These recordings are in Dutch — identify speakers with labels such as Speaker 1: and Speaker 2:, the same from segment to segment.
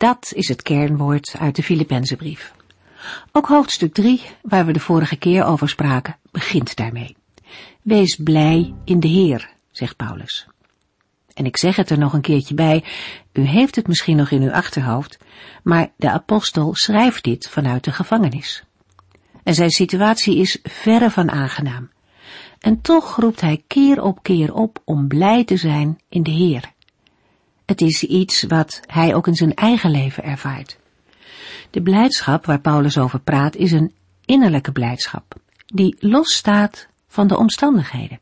Speaker 1: dat is het kernwoord uit de Filippenzenbrief. Ook hoofdstuk 3, waar we de vorige keer over spraken, begint daarmee. Wees blij in de Heer, zegt Paulus. En ik zeg het er nog een keertje bij, u heeft het misschien nog in uw achterhoofd, maar de apostel schrijft dit vanuit de gevangenis. En zijn situatie is verre van aangenaam. En toch roept hij keer op keer op om blij te zijn in de Heer. Het is iets wat hij ook in zijn eigen leven ervaart. De blijdschap waar Paulus over praat is een innerlijke blijdschap, die losstaat van de omstandigheden.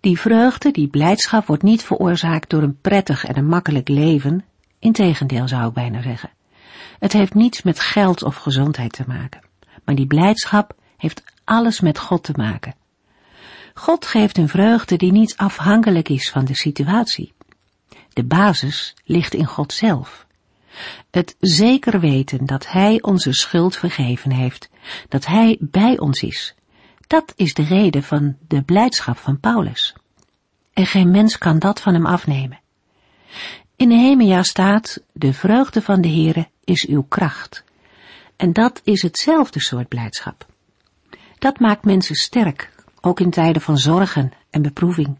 Speaker 1: Die vreugde, die blijdschap wordt niet veroorzaakt door een prettig en een makkelijk leven, integendeel zou ik bijna zeggen. Het heeft niets met geld of gezondheid te maken, maar die blijdschap heeft alles met God te maken. God geeft een vreugde die niet afhankelijk is van de situatie. De basis ligt in God zelf. Het zeker weten dat Hij onze schuld vergeven heeft, dat Hij bij ons is. Dat is de reden van de blijdschap van Paulus. En geen mens kan dat van hem afnemen. In Nehemia staat, de vreugde van de Heere is uw kracht. En dat is hetzelfde soort blijdschap. Dat maakt mensen sterk, ook in tijden van zorgen en beproeving.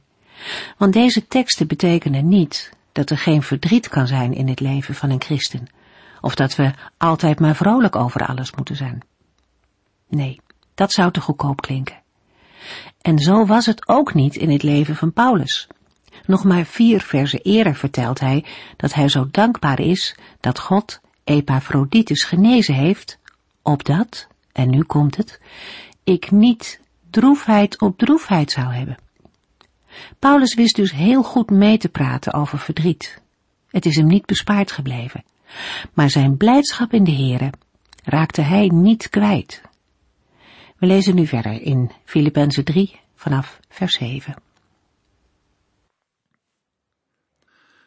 Speaker 1: Want deze teksten betekenen niet dat er geen verdriet kan zijn in het leven van een christen, of dat we altijd maar vrolijk over alles moeten zijn. Nee, dat zou te goedkoop klinken. En zo was het ook niet in het leven van Paulus. Nog maar vier versen eerder vertelt hij dat hij zo dankbaar is dat God Epaphroditus genezen heeft, opdat, en nu komt het, ik niet droefheid op droefheid zou hebben. Paulus wist dus heel goed mee te praten over verdriet. Het is hem niet bespaard gebleven. Maar zijn blijdschap in de Heere raakte hij niet kwijt. We lezen nu verder in Filippenzen 3 vanaf vers 7.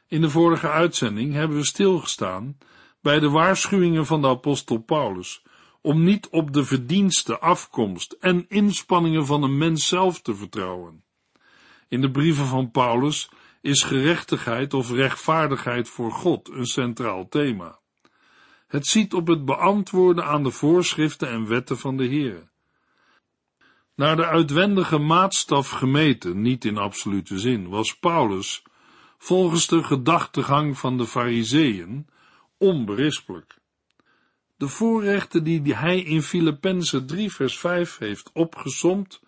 Speaker 2: In de vorige uitzending hebben we stilgestaan bij de waarschuwingen van de apostel Paulus om niet op de verdienste, afkomst en inspanningen van een mens zelf te vertrouwen. In de brieven van Paulus is gerechtigheid of rechtvaardigheid voor God een centraal thema. Het ziet op het beantwoorden aan de voorschriften en wetten van de Heer. Naar de uitwendige maatstaf gemeten, niet in absolute zin, was Paulus, volgens de gedachtegang van de Fariseeën, onberispelijk. De voorrechten die hij in Filippenzen 3 vers 5 heeft opgesomd,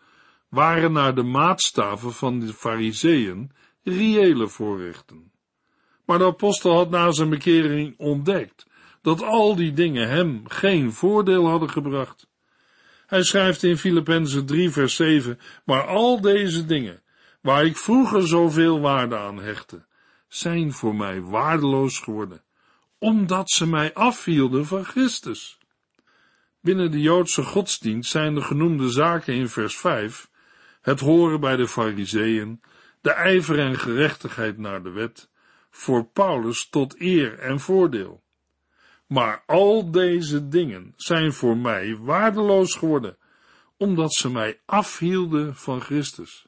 Speaker 2: waren naar de maatstaven van de fariseeën reële voorrechten. Maar de apostel had na zijn bekering ontdekt dat al die dingen hem geen voordeel hadden gebracht. Hij schrijft in Filippenzen 3 vers 7, maar al deze dingen, waar ik vroeger zoveel waarde aan hechtte, zijn voor mij waardeloos geworden, omdat ze mij afhielden van Christus. Binnen de Joodse godsdienst zijn de genoemde zaken in vers 5 het horen bij de fariseeën, de ijver en gerechtigheid naar de wet, voor Paulus tot eer en voordeel. Maar al deze dingen zijn voor mij waardeloos geworden, omdat ze mij afhielden van Christus.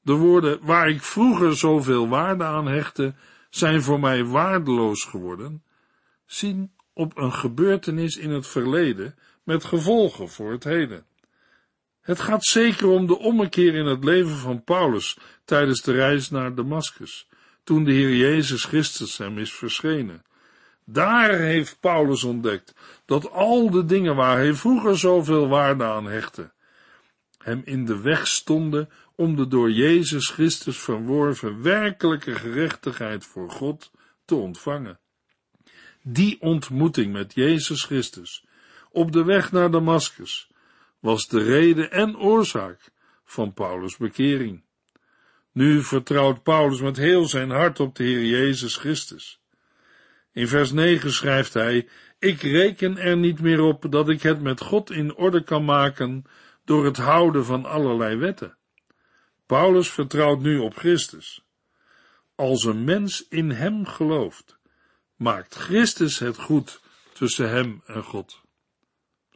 Speaker 2: De woorden waar ik vroeger zoveel waarde aan hechtte, zijn voor mij waardeloos geworden, zien op een gebeurtenis in het verleden met gevolgen voor het heden. Het gaat zeker om de ommekeer in het leven van Paulus tijdens de reis naar Damascus, toen de Heer Jezus Christus hem is verschenen. Daar heeft Paulus ontdekt dat al de dingen waar hij vroeger zoveel waarde aan hechtte, hem in de weg stonden om de door Jezus Christus verworven werkelijke gerechtigheid voor God te ontvangen. Die ontmoeting met Jezus Christus op de weg naar Damascus was de reden en oorzaak van Paulus' bekering. Nu vertrouwt Paulus met heel zijn hart op de Heer Jezus Christus. In vers 9 schrijft hij: Ik reken er niet meer op dat ik het met God in orde kan maken door het houden van allerlei wetten. Paulus vertrouwt nu op Christus. Als een mens in hem gelooft, maakt Christus het goed tussen hem en God.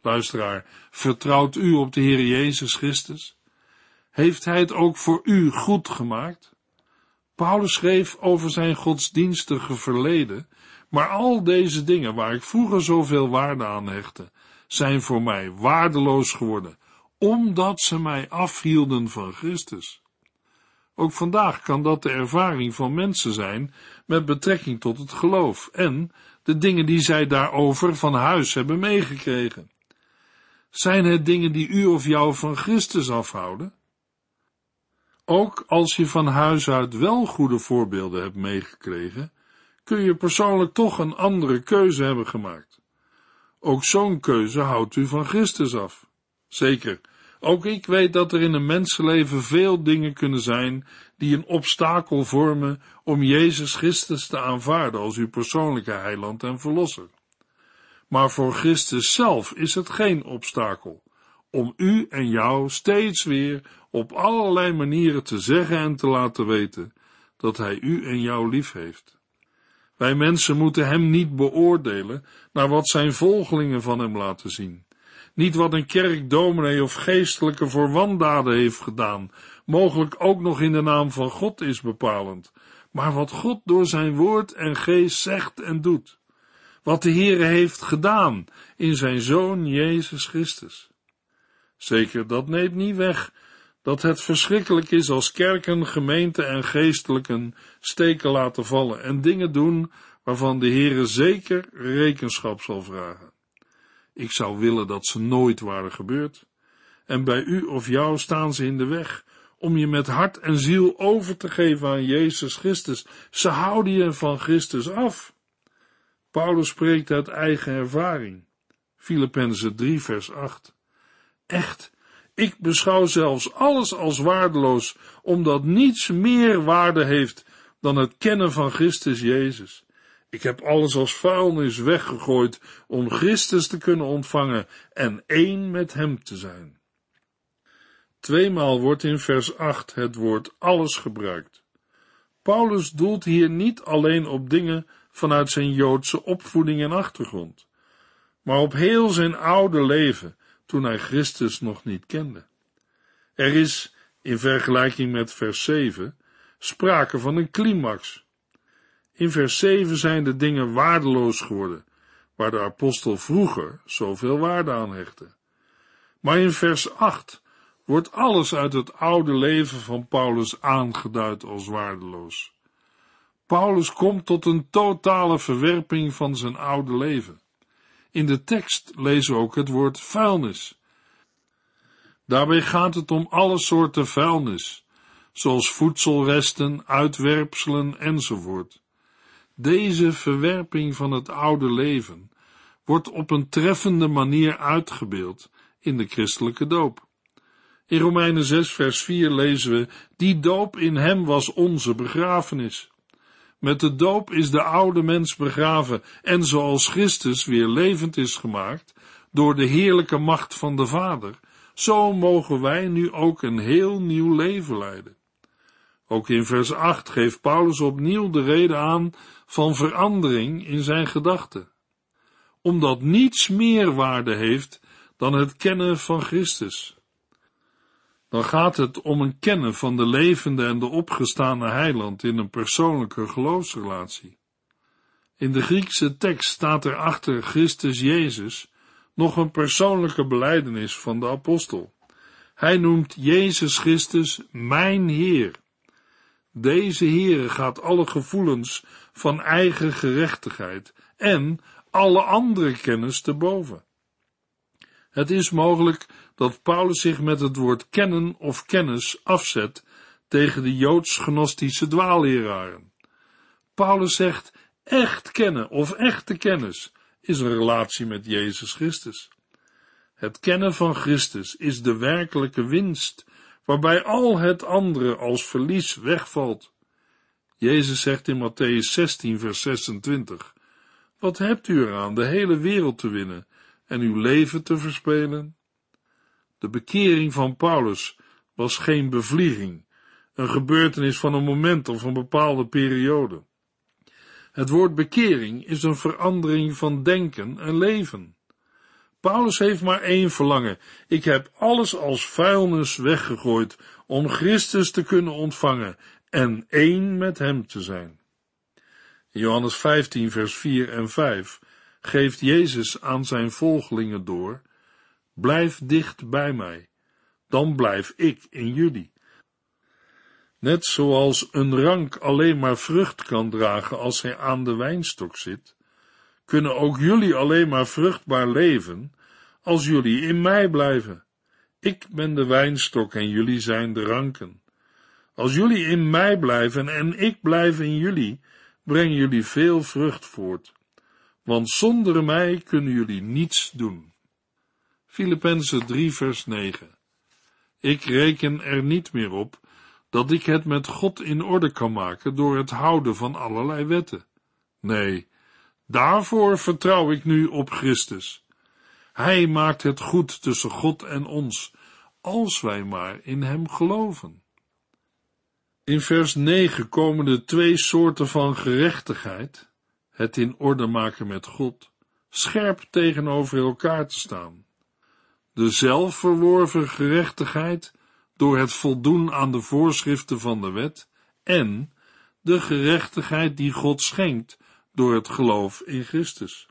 Speaker 2: Luisteraar, vertrouwt u op de Heer Jezus Christus? Heeft Hij het ook voor u goed gemaakt? Paulus schreef over zijn godsdienstige verleden, maar al deze dingen waar ik vroeger zoveel waarde aan hechtte, zijn voor mij waardeloos geworden, omdat ze mij afhielden van Christus. Ook vandaag kan dat de ervaring van mensen zijn met betrekking tot het geloof en de dingen die zij daarover van huis hebben meegekregen. Zijn het dingen die u of jou van Christus afhouden? Ook als je van huis uit wel goede voorbeelden hebt meegekregen, kun je persoonlijk toch een andere keuze hebben gemaakt. Ook zo'n keuze houdt u van Christus af. Zeker, ook ik weet dat er in een mensenleven veel dingen kunnen zijn die een obstakel vormen om Jezus Christus te aanvaarden als uw persoonlijke heiland en verlosser. Maar voor Christus zelf is het geen obstakel om u en jou steeds weer op allerlei manieren te zeggen en te laten weten dat Hij u en jou lief heeft. Wij mensen moeten Hem niet beoordelen naar wat Zijn volgelingen van Hem laten zien. Niet wat een kerk, dominee of geestelijke voor wandaden heeft gedaan, mogelijk ook nog in de naam van God is bepalend, maar wat God door Zijn woord en geest zegt en doet. Wat de Heere heeft gedaan in Zijn Zoon Jezus Christus. Zeker, dat neemt niet weg dat het verschrikkelijk is als kerken, gemeenten en geestelijken steken laten vallen en dingen doen waarvan de Heere zeker rekenschap zal vragen. Ik zou willen dat ze nooit waren gebeurd. En bij u of jou staan ze in de weg om je met hart en ziel over te geven aan Jezus Christus. Ze houden je van Christus af. Paulus spreekt uit eigen ervaring. Filippenzen 3 vers 8. Echt, ik beschouw zelfs alles als waardeloos, omdat niets meer waarde heeft dan het kennen van Christus Jezus. Ik heb alles als vuilnis weggegooid om Christus te kunnen ontvangen en één met Hem te zijn. Tweemaal wordt in vers 8 het woord alles gebruikt. Paulus doelt hier niet alleen op dingen vanuit zijn Joodse opvoeding en achtergrond, maar op heel zijn oude leven toen hij Christus nog niet kende. Er is, in vergelijking met vers 7, sprake van een climax. In vers 7 zijn de dingen waardeloos geworden, waar de apostel vroeger zoveel waarde aan hechtte. Maar in vers 8 wordt alles uit het oude leven van Paulus aangeduid als waardeloos. Paulus komt tot een totale verwerping van zijn oude leven. In de tekst lezen we ook het woord vuilnis. Daarbij gaat het om alle soorten vuilnis, zoals voedselresten, uitwerpselen enzovoort. Deze verwerping van het oude leven wordt op een treffende manier uitgebeeld in de christelijke doop. In Romeinen 6 vers 4 lezen we, die doop in hem was onze begrafenis. Met de doop is de oude mens begraven en zoals Christus weer levend is gemaakt door de heerlijke macht van de Vader, zo mogen wij nu ook een heel nieuw leven leiden. Ook in vers 8 geeft Paulus opnieuw de reden aan van verandering in zijn gedachten. Omdat niets meer waarde heeft dan het kennen van Christus. Dan gaat het om een kennen van de levende en de opgestane heiland in een persoonlijke geloofsrelatie. In de Griekse tekst staat er achter Christus Jezus nog een persoonlijke beleidenis van de apostel. Hij noemt Jezus Christus mijn Heer. Deze Heere gaat alle gevoelens van eigen gerechtigheid en alle andere kennis te boven. Het is mogelijk dat Paulus zich met het woord kennen of kennis afzet tegen de joods-gnostische dwaalleraren. Paulus zegt echt kennen of echte kennis is een relatie met Jezus Christus. Het kennen van Christus is de werkelijke winst, waarbij al het andere als verlies wegvalt. Jezus zegt in Matthäus 16, vers 26, Wat hebt u eraan de hele wereld te winnen en uw leven te verspelen? De bekering van Paulus was geen bevlieging, een gebeurtenis van een moment of een bepaalde periode. Het woord bekering is een verandering van denken en leven. Paulus heeft maar één verlangen. Ik heb alles als vuilnis weggegooid om Christus te kunnen ontvangen en één met hem te zijn. Johannes 15 vers 4 en 5 geeft Jezus aan zijn volgelingen door, blijf dicht bij mij, dan blijf ik in jullie. Net zoals een rank alleen maar vrucht kan dragen als hij aan de wijnstok zit, kunnen ook jullie alleen maar vruchtbaar leven als jullie in mij blijven. Ik ben de wijnstok en jullie zijn de ranken. Als jullie in mij blijven en ik blijf in jullie, brengen jullie veel vrucht voort. Want zonder mij kunnen jullie niets doen. Filippenzen 3 vers 9 Ik reken er niet meer op dat ik het met God in orde kan maken door het houden van allerlei wetten. Nee, daarvoor vertrouw ik nu op Christus. Hij maakt het goed tussen God en ons, als wij maar in Hem geloven. In vers 9 komen de twee soorten van gerechtigheid, het in orde maken met God, scherp tegenover elkaar te staan. De zelfverworven gerechtigheid door het voldoen aan de voorschriften van de wet en de gerechtigheid die God schenkt door het geloof in Christus.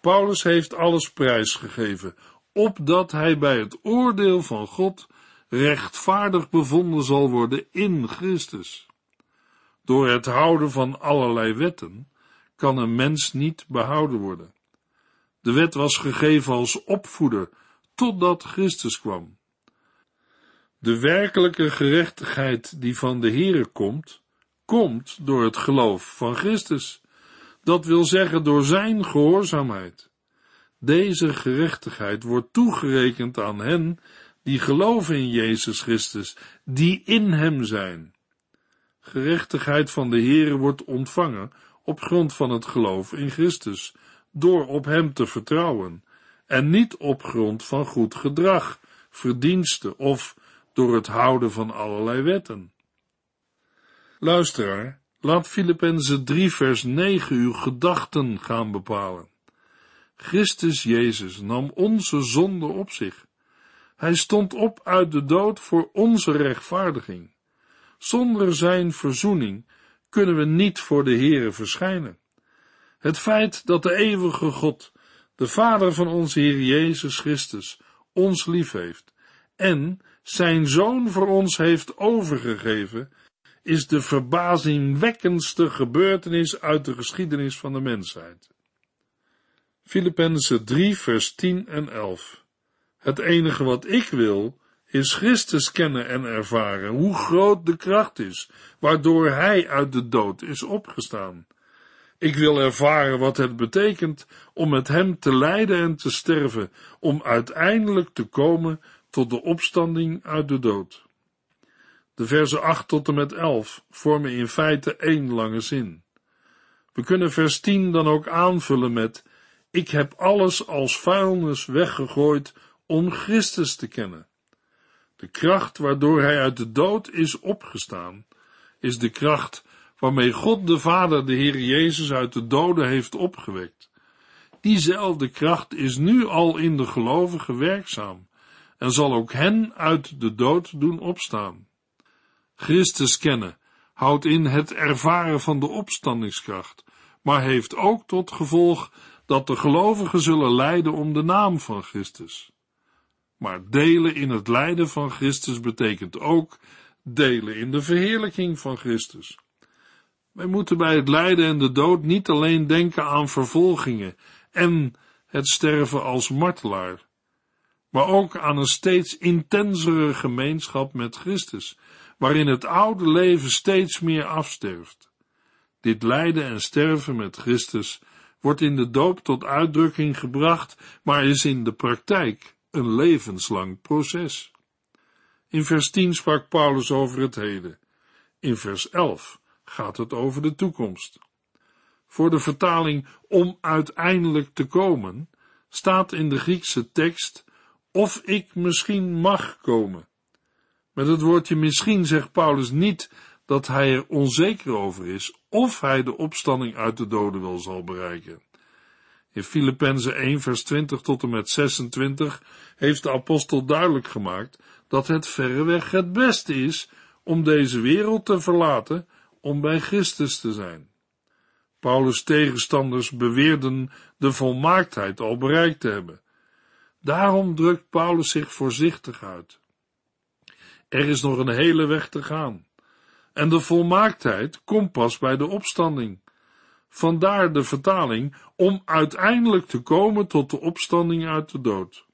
Speaker 2: Paulus heeft alles prijsgegeven, opdat hij bij het oordeel van God rechtvaardig bevonden zal worden in Christus. Door het houden van allerlei wetten kan een mens niet behouden worden. De wet was gegeven als opvoeder totdat Christus kwam. De werkelijke gerechtigheid die van de Here komt, komt door het geloof van Christus. Dat wil zeggen door zijn gehoorzaamheid. Deze gerechtigheid wordt toegerekend aan hen die geloven in Jezus Christus, die in hem zijn. Gerechtigheid van de Here wordt ontvangen op grond van het geloof in Christus, door op hem te vertrouwen, en niet op grond van goed gedrag, verdiensten of door het houden van allerlei wetten. Luisteraar, laat Filippenzen 3 vers 9 uw gedachten gaan bepalen. Christus Jezus nam onze zonde op zich. Hij stond op uit de dood voor onze rechtvaardiging. Zonder zijn verzoening kunnen we niet voor de Heere verschijnen. Het feit dat de eeuwige God, de Vader van onze Heer Jezus Christus, ons lief heeft en zijn Zoon voor ons heeft overgegeven, is de verbazingwekkendste gebeurtenis uit de geschiedenis van de mensheid. Filippenzen 3 vers 10 en 11 Het enige wat ik wil, is Christus kennen en ervaren, hoe groot de kracht is, waardoor Hij uit de dood is opgestaan. Ik wil ervaren wat het betekent om met Hem te lijden en te sterven, om uiteindelijk te komen tot de opstanding uit de dood. De versen 8 tot en met 11 vormen in feite één lange zin. We kunnen vers 10 dan ook aanvullen met Ik heb alles als vuilnis weggegooid om Christus te kennen. De kracht waardoor hij uit de dood is opgestaan, is de kracht waarmee God de Vader de Heer Jezus uit de doden heeft opgewekt. Diezelfde kracht is nu al in de gelovigen werkzaam en zal ook hen uit de dood doen opstaan. Christus kennen houdt in het ervaren van de opstandingskracht, maar heeft ook tot gevolg dat de gelovigen zullen lijden om de naam van Christus. Maar delen in het lijden van Christus betekent ook delen in de verheerlijking van Christus. Wij moeten bij het lijden en de dood niet alleen denken aan vervolgingen en het sterven als martelaar, maar ook aan een steeds intensere gemeenschap met Christus, waarin het oude leven steeds meer afsterft. Dit lijden en sterven met Christus wordt in de doop tot uitdrukking gebracht, maar is in de praktijk een levenslang proces. In vers 10 sprak Paulus over het heden. In vers 11 gaat het over de toekomst. voor de vertaling om uiteindelijk te komen, staat in de Griekse tekst of ik misschien mag komen. Met het woordje misschien zegt Paulus niet dat hij er onzeker over is of hij de opstanding uit de doden wel zal bereiken. In Filippenzen 1 vers 20 tot en met 26 heeft de apostel duidelijk gemaakt dat het verreweg het beste is om deze wereld te verlaten om bij Christus te zijn. Paulus' tegenstanders beweerden de volmaaktheid al bereikt te hebben. Daarom drukt Paulus zich voorzichtig uit. Er is nog een hele weg te gaan. En de volmaaktheid komt pas bij de opstanding. Vandaar de vertaling om uiteindelijk te komen tot de opstanding uit de dood.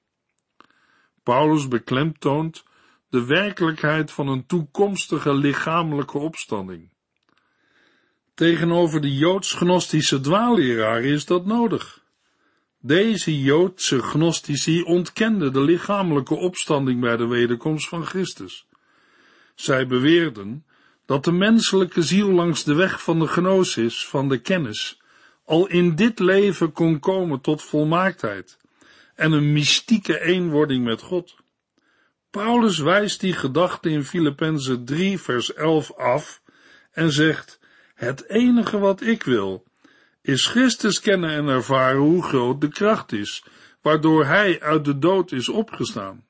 Speaker 2: Paulus beklemtoont de werkelijkheid van een toekomstige lichamelijke opstanding. Tegenover de joods-gnostische dwaalleraren is dat nodig. Deze Joodse gnostici ontkenden de lichamelijke opstanding bij de wederkomst van Christus. Zij beweerden dat de menselijke ziel langs de weg van de gnosis, van de kennis, al in dit leven kon komen tot volmaaktheid en een mystieke eenwording met God. Paulus wijst die gedachte in Filippenzen 3 vers 11 af en zegt, het enige wat ik wil, is Christus kennen en ervaren hoe groot de kracht is, waardoor Hij uit de dood is opgestaan.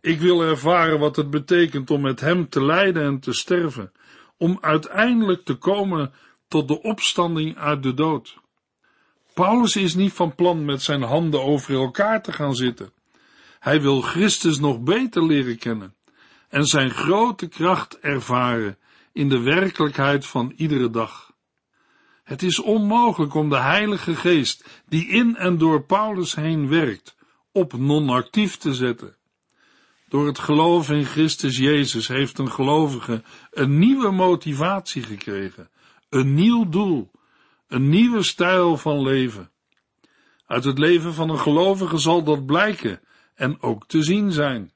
Speaker 2: Ik wil ervaren wat het betekent om met Hem te lijden en te sterven, om uiteindelijk te komen tot de opstanding uit de dood. Paulus is niet van plan met zijn handen over elkaar te gaan zitten. Hij wil Christus nog beter leren kennen en zijn grote kracht ervaren in de werkelijkheid van iedere dag. Het is onmogelijk om de Heilige Geest, die in en door Paulus heen werkt, op non-actief te zetten. Door het geloof in Christus Jezus heeft een gelovige een nieuwe motivatie gekregen, een nieuw doel, een nieuwe stijl van leven. Uit het leven van een gelovige zal dat blijken en ook te zien zijn.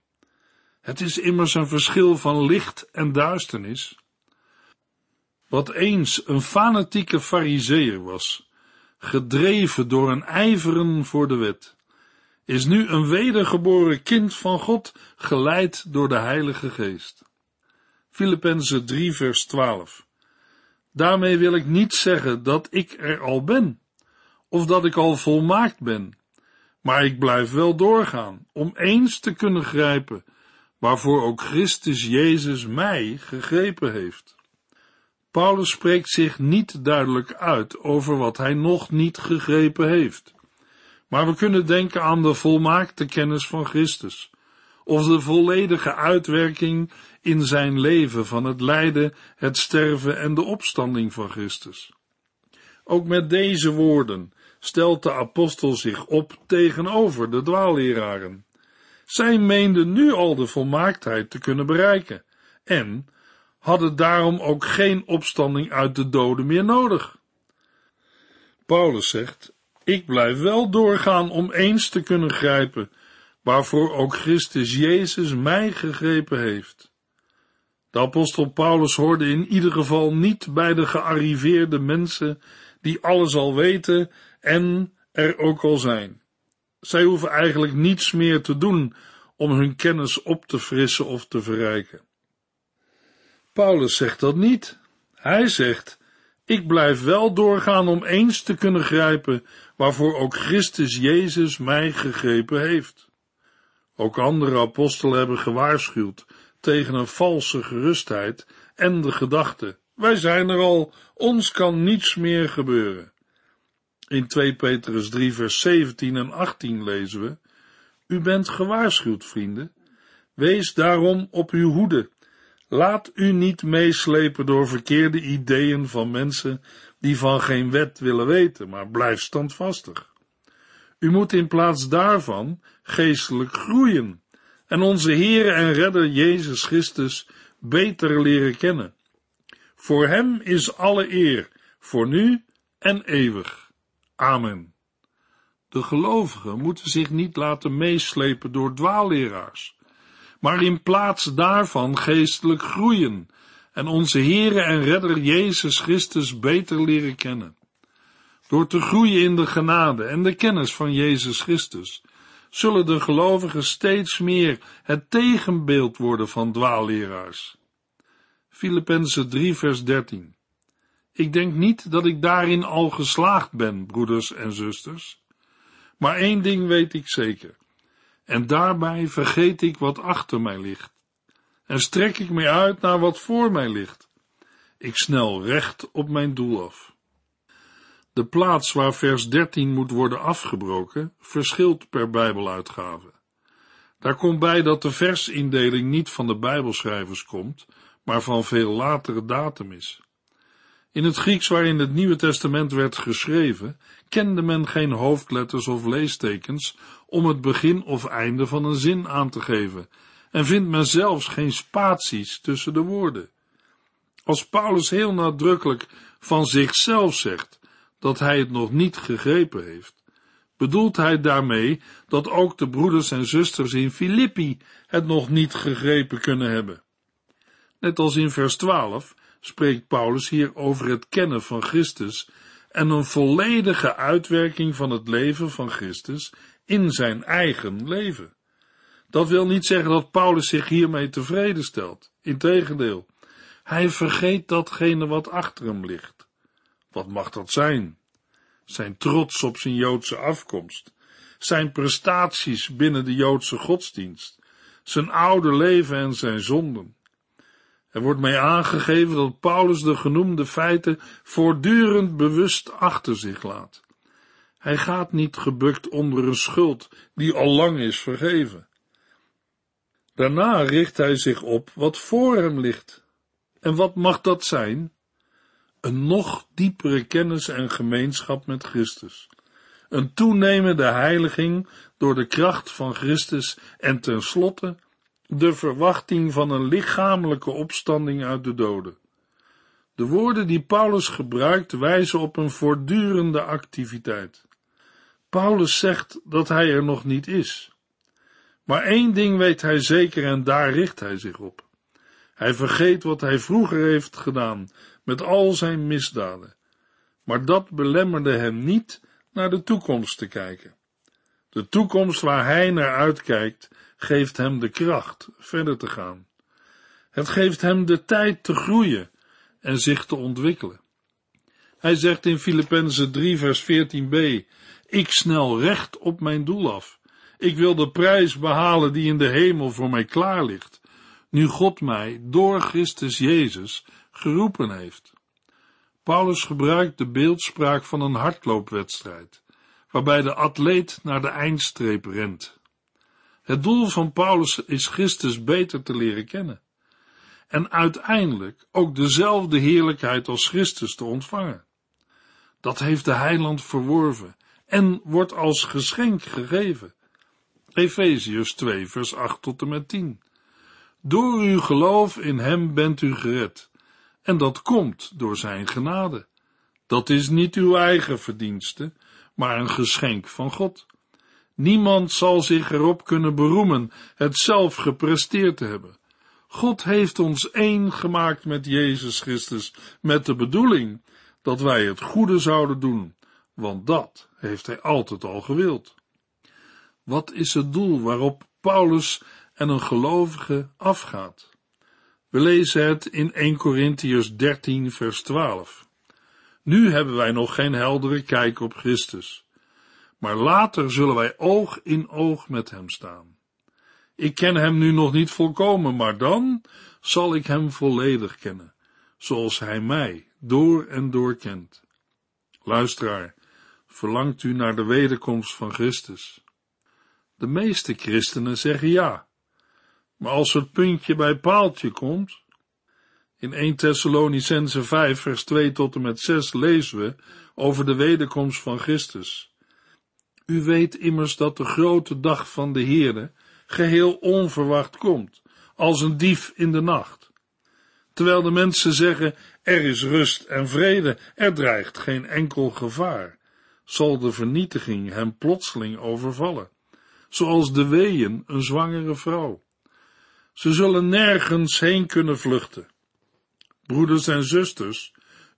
Speaker 2: Het is immers een verschil van licht en duisternis. Wat eens een fanatieke fariseer was, gedreven door een ijveren voor de wet, is nu een wedergeboren kind van God, geleid door de Heilige Geest. Filippenzen 3 vers 12 Daarmee wil ik niet zeggen dat ik er al ben, of dat ik al volmaakt ben, maar ik blijf wel doorgaan, om eens te kunnen grijpen, waarvoor ook Christus Jezus mij gegrepen heeft. Paulus spreekt zich niet duidelijk uit over wat hij nog niet gegrepen heeft. Maar we kunnen denken aan de volmaakte kennis van Christus, of de volledige uitwerking in zijn leven van het lijden, het sterven en de opstanding van Christus. Ook met deze woorden stelt de apostel zich op tegenover de dwaalleraren. Zij meenden nu al de volmaaktheid te kunnen bereiken en hadden daarom ook geen opstanding uit de doden meer nodig. Paulus zegt, ik blijf wel doorgaan om eens te kunnen grijpen, waarvoor ook Christus Jezus mij gegrepen heeft. De apostel Paulus hoorde in ieder geval niet bij de gearriveerde mensen die alles al weten en er ook al zijn. Zij hoeven eigenlijk niets meer te doen om hun kennis op te frissen of te verrijken. Paulus zegt dat niet. Hij zegt, ik blijf wel doorgaan om eens te kunnen grijpen waarvoor ook Christus Jezus mij gegrepen heeft. Ook andere apostelen hebben gewaarschuwd tegen een valse gerustheid en de gedachte, wij zijn er al, ons kan niets meer gebeuren. In 2 Petrus 3 vers 17 en 18 lezen we, U bent gewaarschuwd, vrienden. Wees daarom op uw hoede. Laat u niet meeslepen door verkeerde ideeën van mensen die van geen wet willen weten, maar blijf standvastig. U moet in plaats daarvan geestelijk groeien en onze Heere en Redder Jezus Christus beter leren kennen. Voor Hem is alle eer, voor nu en eeuwig. Amen. De gelovigen moeten zich niet laten meeslepen door dwaalleraars, maar in plaats daarvan geestelijk groeien en onze Heere en Redder Jezus Christus beter leren kennen. Door te groeien in de genade en de kennis van Jezus Christus, zullen de gelovigen steeds meer het tegenbeeld worden van dwaalleraars. Filippenzen 3 vers 13 Ik denk niet dat ik daarin al geslaagd ben, broeders en zusters. Maar één ding weet ik zeker. En daarbij vergeet ik wat achter mij ligt. En strek ik me uit naar wat voor mij ligt. Ik snel recht op mijn doel af. De plaats waar vers 13 moet worden afgebroken verschilt per Bijbeluitgave. Daar komt bij dat de versindeling niet van de Bijbelschrijvers komt, maar van veel latere datum is. In het Grieks waarin het Nieuwe Testament werd geschreven, kende men geen hoofdletters of leestekens om het begin of einde van een zin aan te geven, en vindt men zelfs geen spaties tussen de woorden. Als Paulus heel nadrukkelijk van zichzelf zegt dat hij het nog niet gegrepen heeft, bedoelt hij daarmee dat ook de broeders en zusters in Filippi het nog niet gegrepen kunnen hebben. Net als in vers 12 spreekt Paulus hier over het kennen van Christus en een volledige uitwerking van het leven van Christus in zijn eigen leven. Dat wil niet zeggen dat Paulus zich hiermee tevreden stelt. Integendeel, hij vergeet datgene wat achter hem ligt. Wat mag dat zijn? Zijn trots op zijn Joodse afkomst, zijn prestaties binnen de Joodse godsdienst, zijn oude leven en zijn zonden. Er wordt mij aangegeven dat Paulus de genoemde feiten voortdurend bewust achter zich laat. Hij gaat niet gebukt onder een schuld die al lang is vergeven. Daarna richt hij zich op wat voor hem ligt. En wat mag dat zijn? Een nog diepere kennis en gemeenschap met Christus. Een toenemende heiliging door de kracht van Christus en tenslotte de verwachting van een lichamelijke opstanding uit de doden. De woorden die Paulus gebruikt wijzen op een voortdurende activiteit. Paulus zegt dat hij er nog niet is. Maar één ding weet hij zeker en daar richt hij zich op. Hij vergeet wat hij vroeger heeft gedaan met al zijn misdaden. Maar dat belemmerde hem niet naar de toekomst te kijken. De toekomst waar hij naar uitkijkt geeft hem de kracht verder te gaan. Het geeft hem de tijd te groeien en zich te ontwikkelen. Hij zegt in Filippenzen 3 vers 14b, ik snel recht op mijn doel af. Ik wil de prijs behalen die in de hemel voor mij klaar ligt, nu God mij door Christus Jezus geroepen heeft. Paulus gebruikt de beeldspraak van een hardloopwedstrijd, waarbij de atleet naar de eindstreep rent. Het doel van Paulus is Christus beter te leren kennen. En uiteindelijk ook dezelfde heerlijkheid als Christus te ontvangen. Dat heeft de heiland verworven en wordt als geschenk gegeven. Efeziërs 2 vers 8 tot en met 10. Door uw geloof in hem bent u gered. En dat komt door zijn genade. Dat is niet uw eigen verdienste, maar een geschenk van God. Niemand zal zich erop kunnen beroemen het zelf gepresteerd te hebben. God heeft ons één gemaakt met Jezus Christus, met de bedoeling dat wij het goede zouden doen, want dat heeft Hij altijd al gewild. Wat is het doel waarop Paulus en een gelovige afgaat? We lezen het in 1 Corinthians 13 vers 12. Nu hebben wij nog geen heldere kijk op Christus maar later zullen wij oog in oog met hem staan. Ik ken hem nu nog niet volkomen, maar dan zal ik hem volledig kennen, zoals hij mij door en door kent. Luisteraar, verlangt u naar de wederkomst van Christus? De meeste christenen zeggen ja, maar als het puntje bij paaltje komt, in 1 Thessalonicense 5 vers 2 tot en met 6 lezen we over de wederkomst van Christus. U weet immers dat de grote dag van de Heere geheel onverwacht komt, als een dief in de nacht. Terwijl de mensen zeggen, er is rust en vrede, er dreigt geen enkel gevaar, zal de vernietiging hem plotseling overvallen, zoals de weeën een zwangere vrouw. Ze zullen nergens heen kunnen vluchten. Broeders en zusters,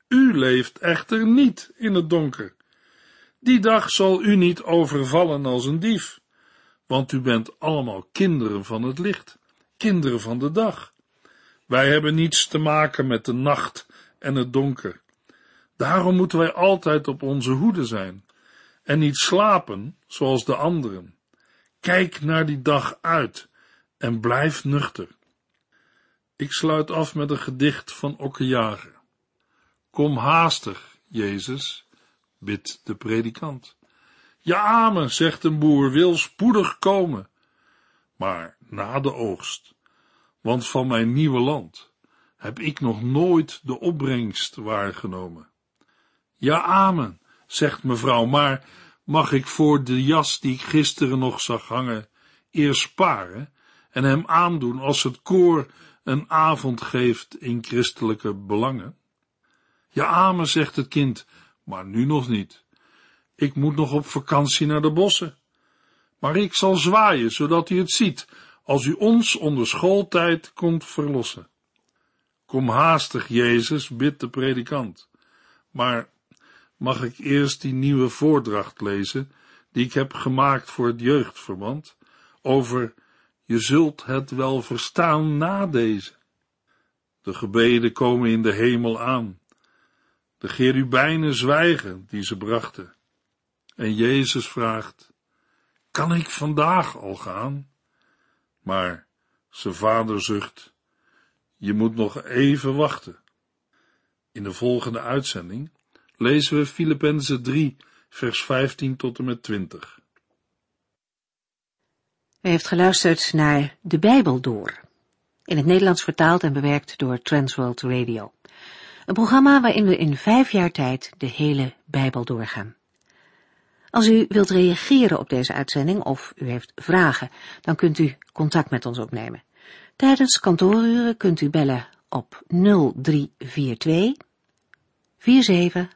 Speaker 2: u leeft echter niet in het donker. Die dag zal u niet overvallen als een dief, want u bent allemaal kinderen van het licht, kinderen van de dag. Wij hebben niets te maken met de nacht en het donker. Daarom moeten wij altijd op onze hoede zijn en niet slapen zoals de anderen. Kijk naar die dag uit en blijf nuchter. Ik sluit af met een gedicht van Okkejager. Kom haastig, Jezus, bidt de predikant. Ja, amen, zegt een boer, wil spoedig komen, maar na de oogst, want van mijn nieuwe land heb ik nog nooit de opbrengst waargenomen. Ja, amen, zegt mevrouw, maar mag ik voor de jas die ik gisteren nog zag hangen, eerst sparen en hem aandoen als het koor een avond geeft in christelijke belangen? Ja, amen, zegt het kind, maar nu nog niet. Ik moet nog op vakantie naar de bossen. Maar ik zal zwaaien, zodat u het ziet, als u ons onder schooltijd komt verlossen. Kom haastig, Jezus, bidt de predikant. Maar mag ik eerst die nieuwe voordracht lezen, die ik heb gemaakt voor het jeugdverband, over je zult het wel verstaan na deze. De gebeden komen in de hemel aan. De cherubijnen zwijgen die ze brachten. En Jezus vraagt, kan ik vandaag al gaan? Maar zijn vader zucht, je moet nog even wachten. In de volgende uitzending lezen we Filippenzen 3, vers 15 tot en met 20.
Speaker 1: U heeft geluisterd naar De Bijbel Door, in het Nederlands vertaald en bewerkt door Transworld Radio. Een programma waarin we in vijf jaar tijd de hele Bijbel doorgaan. Als u wilt reageren op deze uitzending of u heeft vragen, dan kunt u contact met ons opnemen. Tijdens kantooruren kunt u bellen op 0342 47